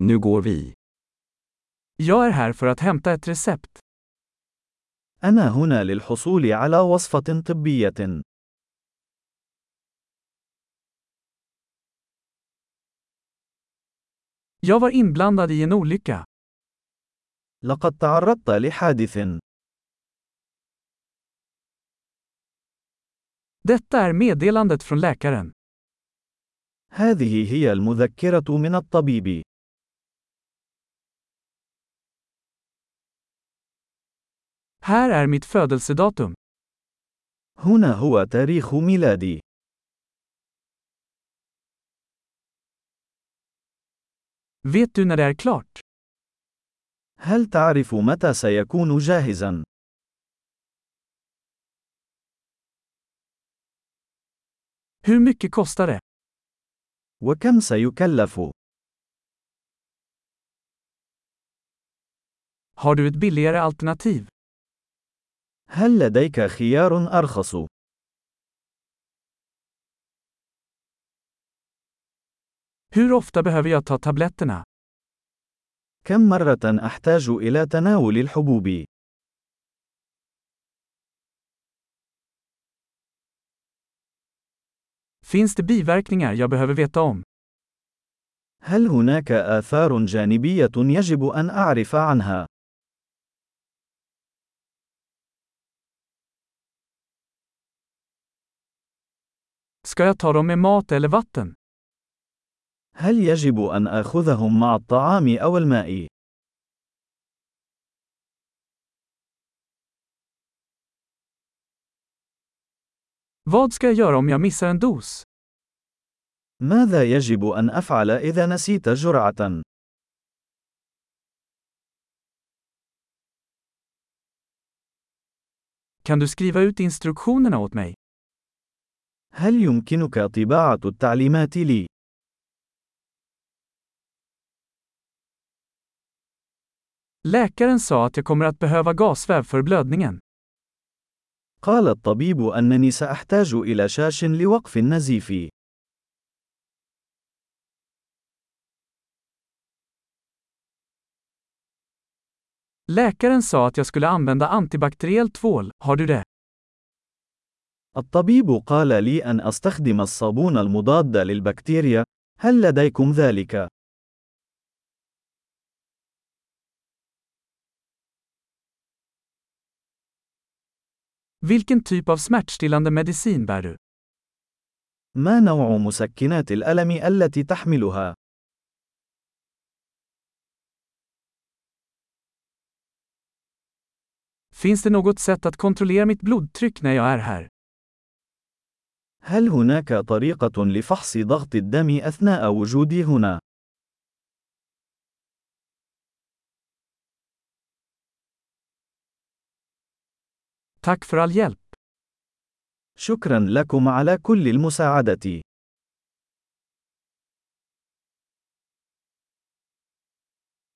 Nu går vi. Jag är här för att hämta ett recept. أنا هنا للحصول على وصفة طبية. Jag var inblandad i en olycka. لقد تعرضت لحادث. Detta är meddelandet från läkaren. هذه هي المذكرة من الطبيب. Här är mitt födelsedatum. هنا هو تاريخ ميلادي. Vet du när det är klart? هل تعرف متى سيكون جاهزا؟ Hur mycket kostar det? وكم سيكلف؟ Har du ett billigare alternativ? هل لديك خيار أرخص؟ Hur ofta behöver jag ta tabletterna? كم مرة أحتاج إلى تناول الحبوب؟ Finns det biverkningar jag behöver veta om? هل هناك آثار جانبية يجب أن أعرف عنها؟ Ska jag ta dem med mat eller vatten? هل يجب أن آخذهم مع الطعام أو الماء؟ Vad ska jag göra om jag missar en dos? ماذا يجب أن أفعل إذا نسيت جرعة؟ Kan du skriva ut instruktionerna åt mig? هل يمكنك طباعة التعليمات لي؟ Läkaren sa att jag kommer att behöva gasväv för blödningen. قال الطبيب أنني سأحتاج إلى شاش لوقف النزيف. Läkaren sa att jag skulle använda antibakteriell tvål, har du det? الطبيب قال لي أن أستخدم الصابون المضاد للبكتيريا. هل لديكم ذلك؟ Vilken typ av smärtstillande medicin bär du? ما نوع مسكنات الألم التي تحملها؟ Finns det något sätt att kontrollera mitt blodtryck när jag är här? هل هناك طريقة لفحص ضغط الدم أثناء وجودي هنا؟ Tack för all hjälp. شكرا لكم على كل المساعدة.